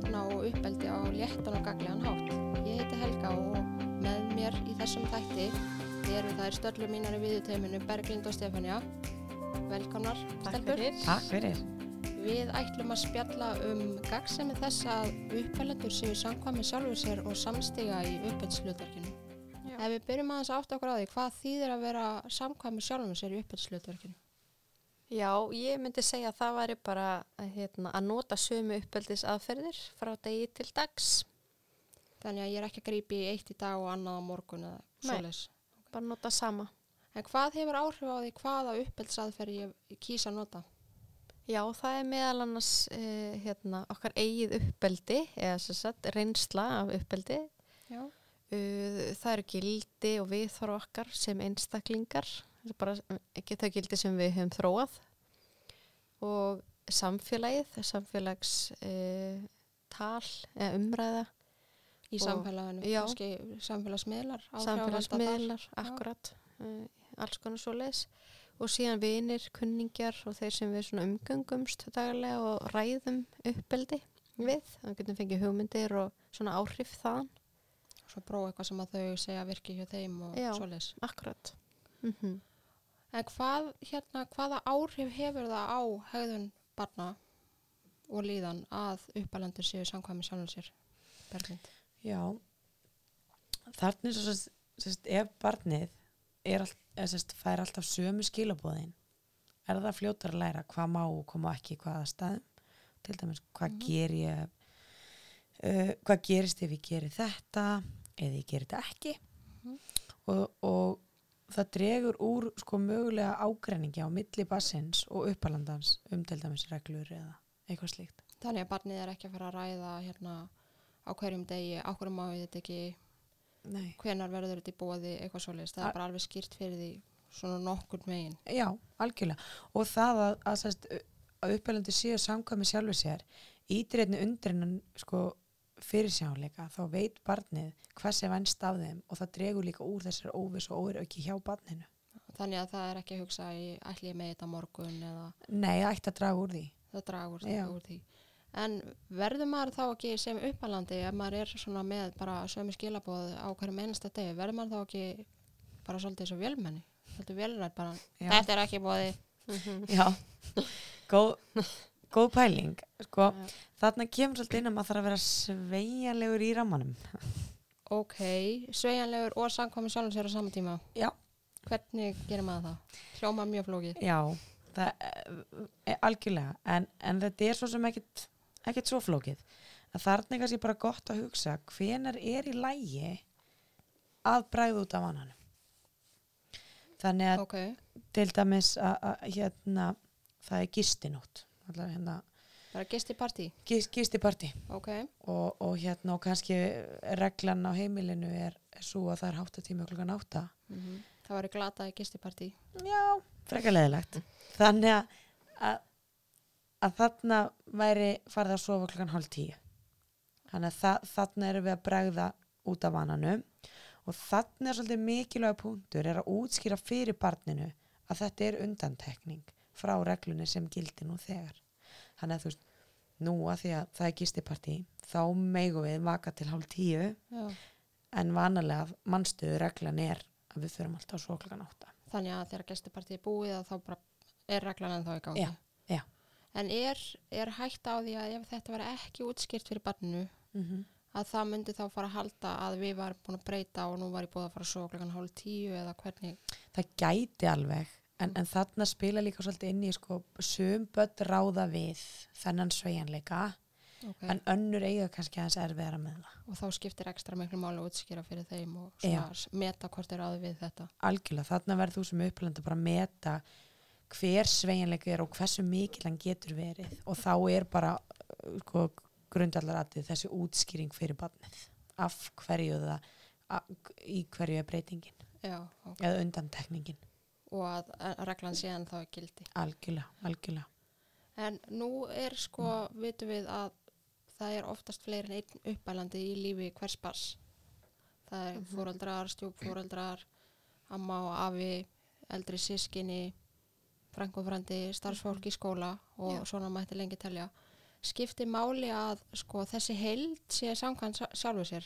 barna og uppeldi á léttan og gaglegan hátt. Ég heiti Helga og með mér í þessum þætti eru þær stöllu mínar í viðuteiminu Berglind og Stefania. Velkomnar, stelpur. Takk fyrir. Við ætlum að spjalla um gagsemi þess að uppelendur séu samkvæmi sjálfur sér og samstiga í uppeldslutarkinu. Ef við byrjum aðeins átt okkur á því, hvað þýðir að vera samkvæmi sjálfur sér í uppeldslutarkinu? Já, ég myndi segja að það væri bara hérna, að nota sömu uppeldis aðferðir frá degi til dags. Þannig að ég er ekki að grípi í eitt í dag og annað á morgun eða Nei. svoleiðis. Bara nota sama. En hvað hefur áhrif á því hvaða uppeldsaðferð ég, ég kýsa að nota? Já, það er meðal annars uh, hérna, okkar eigið uppeldi eða sem sagt reynsla af uppeldi. Já. Uh, það eru gildi og viðþóra okkar sem einstaklingar. Það er bara ekki þau gildi sem við höfum þróað. Og samfélagið, samfélags uh, tal eða umræða, Í Og- samfélaginu, kannski samfélagsmiðlar, samfélagsmiðlar, akkurat, uh, alls konar svo leis. Og síðan vinir, kunningjar og þeir sem við umgöngumst daglega og ræðum uppeldi við. Það getum fengið hugmyndir og svona áhrif þaðan. Svo prófa eitthvað sem að þau segja virki hjá þeim og Já. svoleiðis. Akkurat. Mm En hvað, hérna, hvaða áhrif hefur það á hegðun barna og líðan að uppalendur séu samkvæmi sjálfum sér? Berglind. Já, þarna er svo sest, ef barnið er er, sest, fær alltaf sömu skilabóðin, er það fljótar að læra hvað má og hvað má ekki í hvaða staðum, til dæmis hvað Mhm. ger ég, uh, hvað gerist ef ég gerir þetta eða ég gerir þetta ekki Mhm. og, og það dregur úr sko mögulega ágreiningi á milli bassins og uppalandans um til dæmis reglur eða eitthvað slíkt. Þannig að barnið er ekki að fara að ræða hérna á hverjum degi, á hverjum má ég þetta ekki, Nei. hvenar verður þetta í bóði, eitthvað svoleiðis. Það er bara alveg skýrt fyrir því svona nokkur megin. Já, algjörlega. Og það að, að, að uppelandi séu samkvæmi sjálfur sér, ídreitni undir hennan sko, fyrir sjáleika, þá veit barnið hvað sé vænst af þeim og það dregur líka úr þessar óviss og óirauki hjá barninu. Þannig að það er ekki að hugsa í ætli með þetta morgun eða Nei, það ætti að draga úr því. það dragur Já. úr því. En verður maður þá ekki sem uppalandi ef maður er svona með bara sömu skilabóð á hverjum einasta degi, verður maður þá ekki bara svolítið svo vélmenni? Svolítið vélrætt bara, Já. þetta er ekki bóði. Já, góð, góð pæling. Sko, þarna kemur svolítið inn að maður þarf að vera sveigjanlegur í rammanum. Ok, sveigjanlegur og samkvæmi sjálfum sér á sama tíma. Já. Hvernig gerir maður það? Hljóma mjög flókið. Já, það er algjörlega, en, en þetta er svo sem ekkit, ekkit svo flókið. Að þarna er kannski bara gott að hugsa hvenar er í lægi að bræða út af vananum. Þannig að Ok, til dæmis að hérna, það er gistinótt, Alltaf hérna, bara gist í partí. gis, gistiparti Ok, og, og hérna og kannski reglan á heimilinu er, er svo að það er háttatími klukkan átta. mm það var í glataði gist í partí. Já, frekar leðilegt. Þannig að, að, að þarna væri farið að sofa klukkan hálf tíu. Þannig að þa þarna erum við að bregða út af vananum og þarna er svolítið mikilvæga punktur er að útskýra fyrir barninu að þetta er undantekning frá reglunni sem gildi nú þegar. Þannig að þú veist, nú að því að það er gistipartí, þá megum við vaka til hálf tíu Já. en vanalega mannstöðu reglan er að við þurfum alltaf að sofa klukkan átta. Þannig að þegar gestipartí er búið þá er reglan en þá. Já, já. En er, er hægt á því að ef þetta var ekki útskýrt fyrir barninu Mm að það myndi þá fara að halda að við varum búin að breyta og nú var ég búið að fara sofa klokkan hálf tíu eða hvernig. það gæti alveg en, en þarna spila líka svolítið inn í sko, sumböld ráða við þennan sveigjanleika Okay. en önnur eiga kannski aðeins erfiðara með það og þá skiptir ekstra miklu máli að útskýra fyrir þeim og s- meta hvort er aðið við þetta. algjörlega, þarna verður þú sem upplanda bara að meta hver sveigjanleika er og hversu mikil hann getur verið og þá er bara sko, grundallaratið þessi útskýring fyrir barnið af hverju það að, í hverju er breytingin Já, ok. eða undantekningin og að, að reglan séðan þá er gildi. algjörlega, algjörlega En nú er sko, vitum við að það er oftast fleiri en einn uppælandi í lífi hvers bars. Það er Mhm. fóreldrar, stjúpfóreldrar, amma og afi, eldri sískinni, frængu og frændi, starfsfólk í skóla og Já. svona mætti lengi telja. skipti máli að sko þessi heild sé samkvæmt sjálfu sér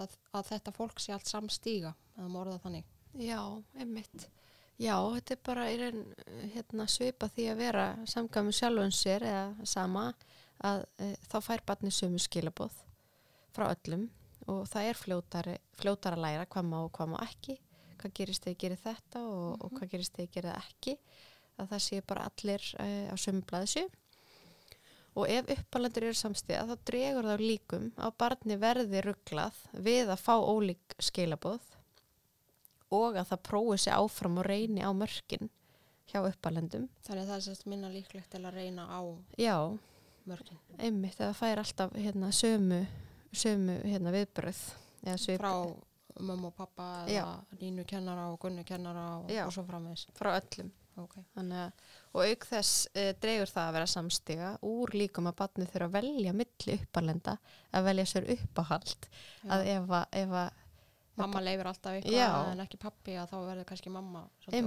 að, að þetta fólk sé allt samstíga að morða þannig Já, einmitt. Já, þetta er bara raun hérna, svipa því að vera samkvæmi sjálfum sér eða sama að e, þá fær barni sömu skilabóð frá öllum og það er fljótari, fljótara að læra hvað má og hvað má ekki, hvað gerist þegar ég gerir þetta og, og hvað gerist þegar ég gerir það ekki, að það sé bara allir e, á sömu blaðsju. Og ef uppalendur eru samstíða þá dregur þá líkum að barni verði rugglað við að fá ólík skilabóð og að það prófi sig áfram og reyni á mörkin hjá uppalendum. þannig að það er sérst minna líklegt til að reyna á Já, mörgin einmitt, það fær alltaf hérna, sömu, sömu hérna, viðbröð. eða svip- frá mömmu og pappa eða nínu kennara og gunnu kennara og, Já. og svo framvegis frá öllum. okay. Þannig að, og auk þess e, dreigur það að vera samstiga úr líkum að barni þurfa að velja milli uppalenda, að velja sér uppáhald, að ef að, ef að mamma leifir alltaf eitthvað en ekki pappi að þá verður kannski mamma svolítið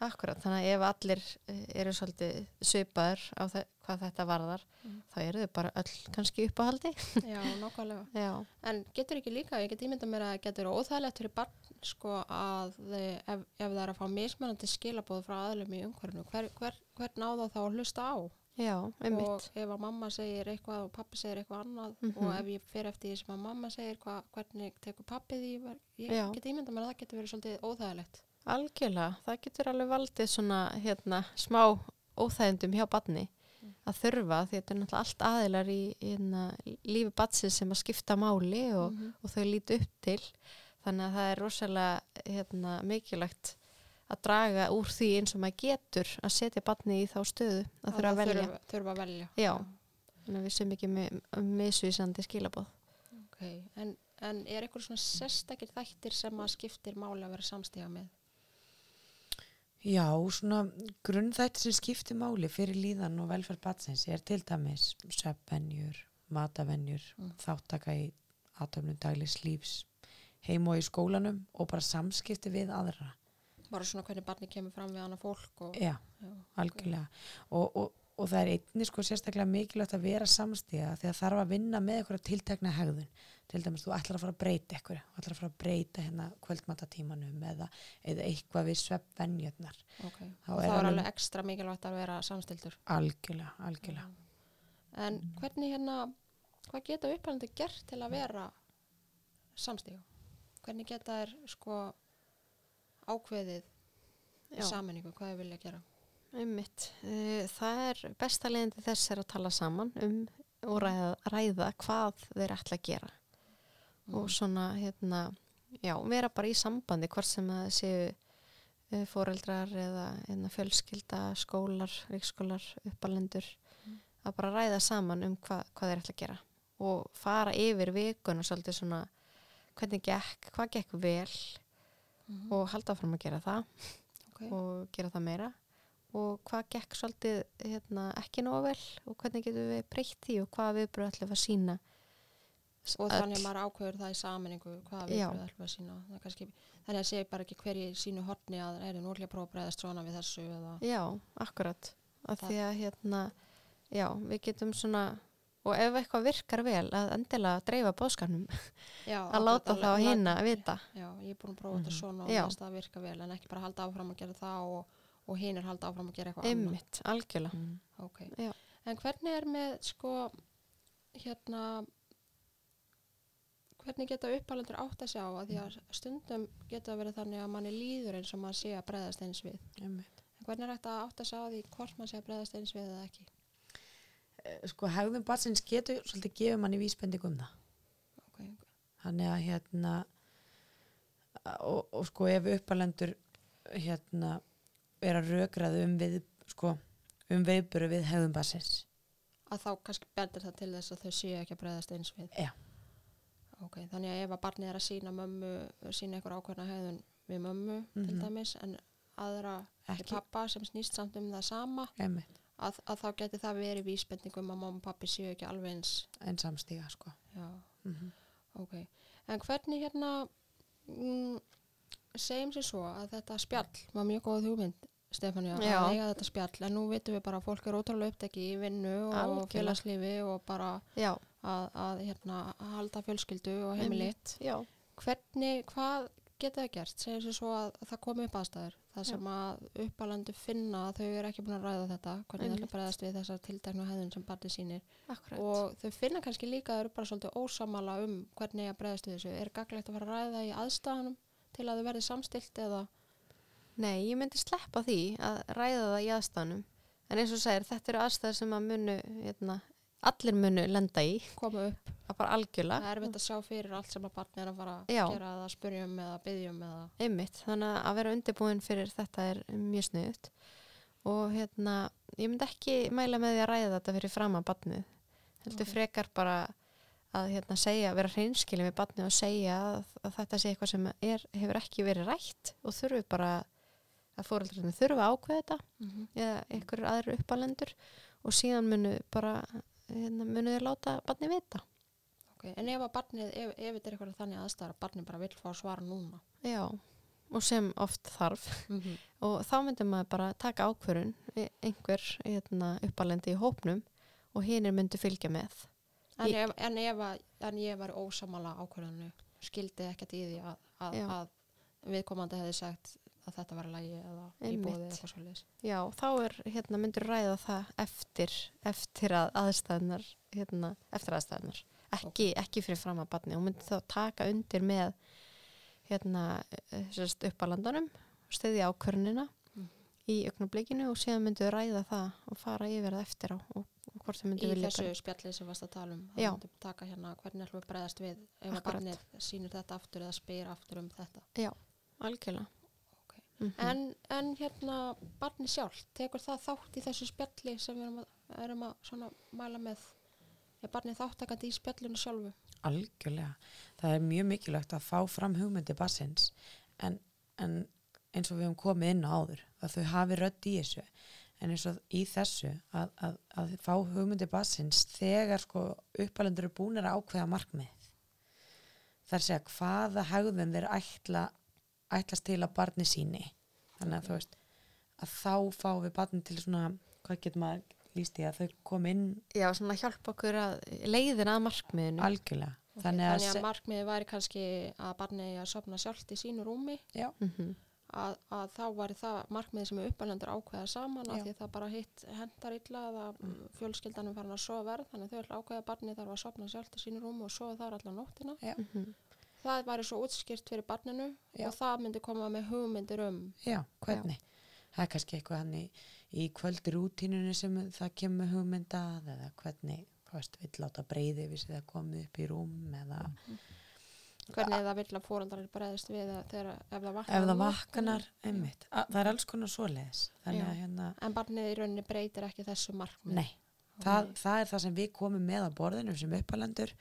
Akkurat, þannig að ef allir eh, eru svolítið svipaður á þe hvað þetta varðar, Mm. þá eru þau bara öll kannski uppáhaldi. já, Já, en getur ekki líka, ég get ímyndað mér að getur óþægilegt fyrir barn sko að þið, ef, ef það er að fá mismunandi skilabóð frá aðlum í umhverfinu hver, hver, hver náða þá að hlusta á já, einmitt. og ef að mamma segir eitthvað og pappi segir eitthvað annað Mhm. og ef ég fer eftir því sem að mamma segir hva, hvernig tekur pappi því ég Já. get ímyndað mér að það getur verið svolítið óþægilegt Algjörlega, það getur alveg valdið svona hérna smá óþægindum hjá badni Mm. að þurfa því þetta er náttúrulega allt aðilar í hérna, lífi badsins sem að skipta máli og, Mhm. og þau líti upp til þannig að það er rosalega hérna, mikilvægt að draga úr því eins og maður getur að setja badni í þá stöðu að þurfa að velja þurfa, þurfa að velja Já, þannig að við sem ekki með misvísandi skilabóð Okay. En, en er eitthvað svona sérstakir þættir sem að skiptir máli að vera samstíga með? Já, svona grunnþætti sem skiptir máli fyrir líðan og velferð batsins er til dæmis söpvenjur, matavenjur, Mm. þáttaka í aðtöfnum daglis lífs, heim og í skólanum og bara samskipti við aðra. Bara svona hvernig barni kemur fram við annað fólk og... Já, Já, algjörlega. Og, og, og það er einnig sko sérstaklega mikilvægt að vera samstíga því að þarf að vinna með eitthvað tiltekna hegðun. Til dæmis þú ætlar að fara að breyta eitthvað, þú ætlar að fara að breyta hérna kvöldmatatímanum eða, eða eitthvað við sveppvenjötnar. ok. Þá er er alveg- ekstra mikilvægt að vera samstildur. Algjörlega, algjörlega. En hvernig hérna, hvað geta uppalandi gert til að vera samstíga? Hvernig geta þær sko ákveðið í Já. sammenningu, hvað þau vilja gera? Einmitt. Eh, Það er besta leiðindi þess er að tala saman um og ræða, ræða hvað þeir ætla að gera og svona hérna, já, vera bara í sambandi hvort sem það séu eh, foreldrar eða hérna, fjölskylda, skólar, ríkskólar, uppalendur að bara ræða saman um hva, hvað þeir ætla að gera og fara yfir vikuna svolítið svona hvernig gekk, hvað gekk vel Mhm. og halda fram að gera það Ok. og gera það meira og hvað gekk svolítið hérna, ekki nógu vel og hvernig getum við breytt því og hvað viðbröð ætlum við að sína og þannig að maður ákveður það í sammenningu hvaða Já. viðbröð ætlum við að sína Það kannski, þannig að sé bara ekki hver í sínu horni að er nú ætlum ég að prófa að breyðast svona við þessu eða Já, akkurat að Það- því að hérna já, við getum svona og ef eitthvað virkar vel að endilega dreifa bóðskarnum já, að láta þá að- hinn að vita já, ég er búin að prófa þetta Mhm. svona og þess að það virka vel en ekki bara halda áfram að gera það og, og hinn er halda áfram að gera eitthvað annað einmitt, algjörlega Mm. Ok. Já. En hvernig er með sko hérna hvernig geta uppalendur átt að sjá að því að stundum geta verið þannig að manni líður eins og maður sé að breyðast eins við. Einmitt. En hvernig er þetta átt að sjá því hvort maður sé að breyðast eins við eða ekki? Eh, Sko hegðun batsins getur svolítið gefið manni vísbending um það. Okay. Þannig að hérna og, og sko ef uppalendur hérna er að rökraðu um við sko um viðböru við hegðun batsins. Að þá kannski bendur það til þess að þau séu ekki að breyðast eins við. Já. Ok, þannig að ef að barnið er að sína mömmu, sína einhver ákveðna hegðun við mömmu til Mhm. dæmis en aðra Ekki. pappa sem snýst samt um það sama Einmitt. Að, að þá geti það verið vísbendingum að mamma og pappi séu ekki alveg eins En samstíga sko. já, Mm ok. En hvernig hérna mm, segjum sér svo að þetta spjall var mjög góð hugmynd Stefania að eiga þetta spjall. En nú vitum við bara að fólk er ótrúlega uppteki í vinnu og Algjörlega. félagslífi og bara Já, að, að hérna, halda fjölskyldu og heimili. Einmitt, Já, hvernig, hvað geta þau gert segir sér svo að, að það komi upp aðstæður það sem að uppalandi finna að þau eru ekki búin að ræða þetta hvernig þau ætla bregðast við þessar tilteknu hefðun sem barnið sýnir. Akkurat. Og þau finna kannski líka að þau eru bara svolítið ósamala um hvernig að bregðast við þessu. Er gaglegt að fara að ræða það í aðstæðanum til að þau verði samstilt eða? Nei, ég myndi sleppa því að ræða það í aðstæðanum en eins og segir, þetta eru aðstæður sem að munu hérna, allir munu lenda í. Koma upp bara algjörlega. Það er erfitt að sjá fyrir allt sem að barnið er að fara að Já. gera eða spyrjum eða byggjum eða Einmitt, þannig að vera undirbúin fyrir þetta er mjög sniðut og hérna, ég myndi ekki mæla með því að ræða þetta fyrir fram að badnið heldur Ok. frekar bara að hérna, segja, vera hreinskilin við badnið og segja að, að þetta sé eitthvað sem er, hefur ekki verið rætt og þurfi bara að fóreldrarnir þurfa að ákveða þetta eða einhverjur aðrir uppalendur og síðan munu bara hérna, munu þeir láta badnið vita okay. en ef að barnið, ef, ef þetta er eitthvað þannig aðstæður að barnið bara vill fá að svara núna? Já, og sem oft þarf. Og þá myndi maður bara taka ákvörun einhver hérna, uppalendi í hópnum og hinir myndi fylgja með. En, ef, en, ef að, en ég var ósamala ákvörðanu, skildi ekkert í því að, að, að viðkomandi hefði sagt að þetta var lægi eða íbúðið eða eitthvað svolítið. Já, þá er, hérna, myndir ræða það eftir, eftir að aðstæðnar hérna, eftir aðstæðnar ekki, ekki fyrir fram að batni og myndir þá taka undir með hérna, eh, uppalandanum stiðja ákvörnina Mm. í augnablikinu og síðan myndir ræða það og fara yfir það eftir á og, og hvort það Í myndir vilja þessu spjalli sem varst að tala um, það myndi taka hérna hvernig ætlum við að bregðast við ef að barnið sýnir þetta aftur eða spyr aftur um þetta. Já, algjörlega Ok. Mhm. En, en hérna barnið sjálf, tekur það þátt í þessu spjalli sem við erum að, erum að mæla með? Er barnið þáttakandi í spjallinu sjálfu? Algjörlega. Það er mjög mikilvægt að fá fram hugmyndi bassins en, en eins og við höfum komið inn á áður að þau hafi rödd í þessu en eins og í þessu að, að, að fá hugmyndi bassins þegar sko uppalendur eru búinir að ákveða markmið að segja hvaða hegðun þeir ætla, ætlast til að barni síni þannig að þú veist að þá fáum við barni til svona hvað getur maður líst í að þau kom inn Já, svona hjálpa okkur að leiðina að markmiðinu algjörlega Ok, þannig að, að markmiði væri kannski að barnið að sopna sjálft í sínu rúmi já, Mhm. að, að þá væri það markmiði sem uppalendur ákveða saman Já. af því að það bara hitt hendar illa eða fjölskyldanum farin að sofa verð þannig að þau ætla að ákveða að barnið þarf að sopna sjálft í sínu rúmi og sofa þar allan nóttina já, Mhm. það væri svo útskýrt fyrir barninu Já. og það myndi koma með hugmyndir um já, hvernig það er kannski eitthvað hann í, í kvöldi rútínunni sem það kemur hugmyndað eða hvernig, þú veist, vill láta breyði við sig það komið upp í rúm eða hvernig það vill að fórandrar bregðist við að þegar ef það vaknar ef það vaknar, einmitt. A, það er alls konar Já. að hérna, en barnið í rauninni breytir ekki þessu markmið nei. Það, það er það sem við komum með á borðinu sem uppalendur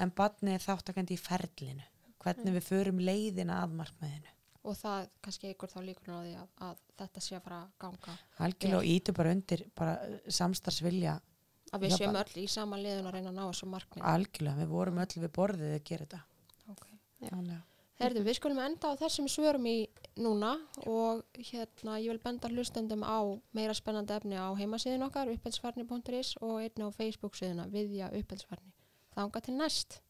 en barnið er þáttakandi í ferlinu. Hvernig við förum leiðina að markmiðinu og það kannski ykkur þá líkur á því að, að þetta sé að fara að ganga algjörlega og ítu bara undir bara samstarfsvilja að við séum öll í sama liðun að reyna að ná þessu markmið algjörlega, við vorum öll við borðið að gera þetta okay. þannig að Herðu, við skulum enda á þessum svörum í núna og hérna ég vil benda hlustendum á meira spennandi efni á heimasíðin okkar uppelsfarni.is og einnig á Facebook síðuna viðja uppelsfarni. Þanga til næst.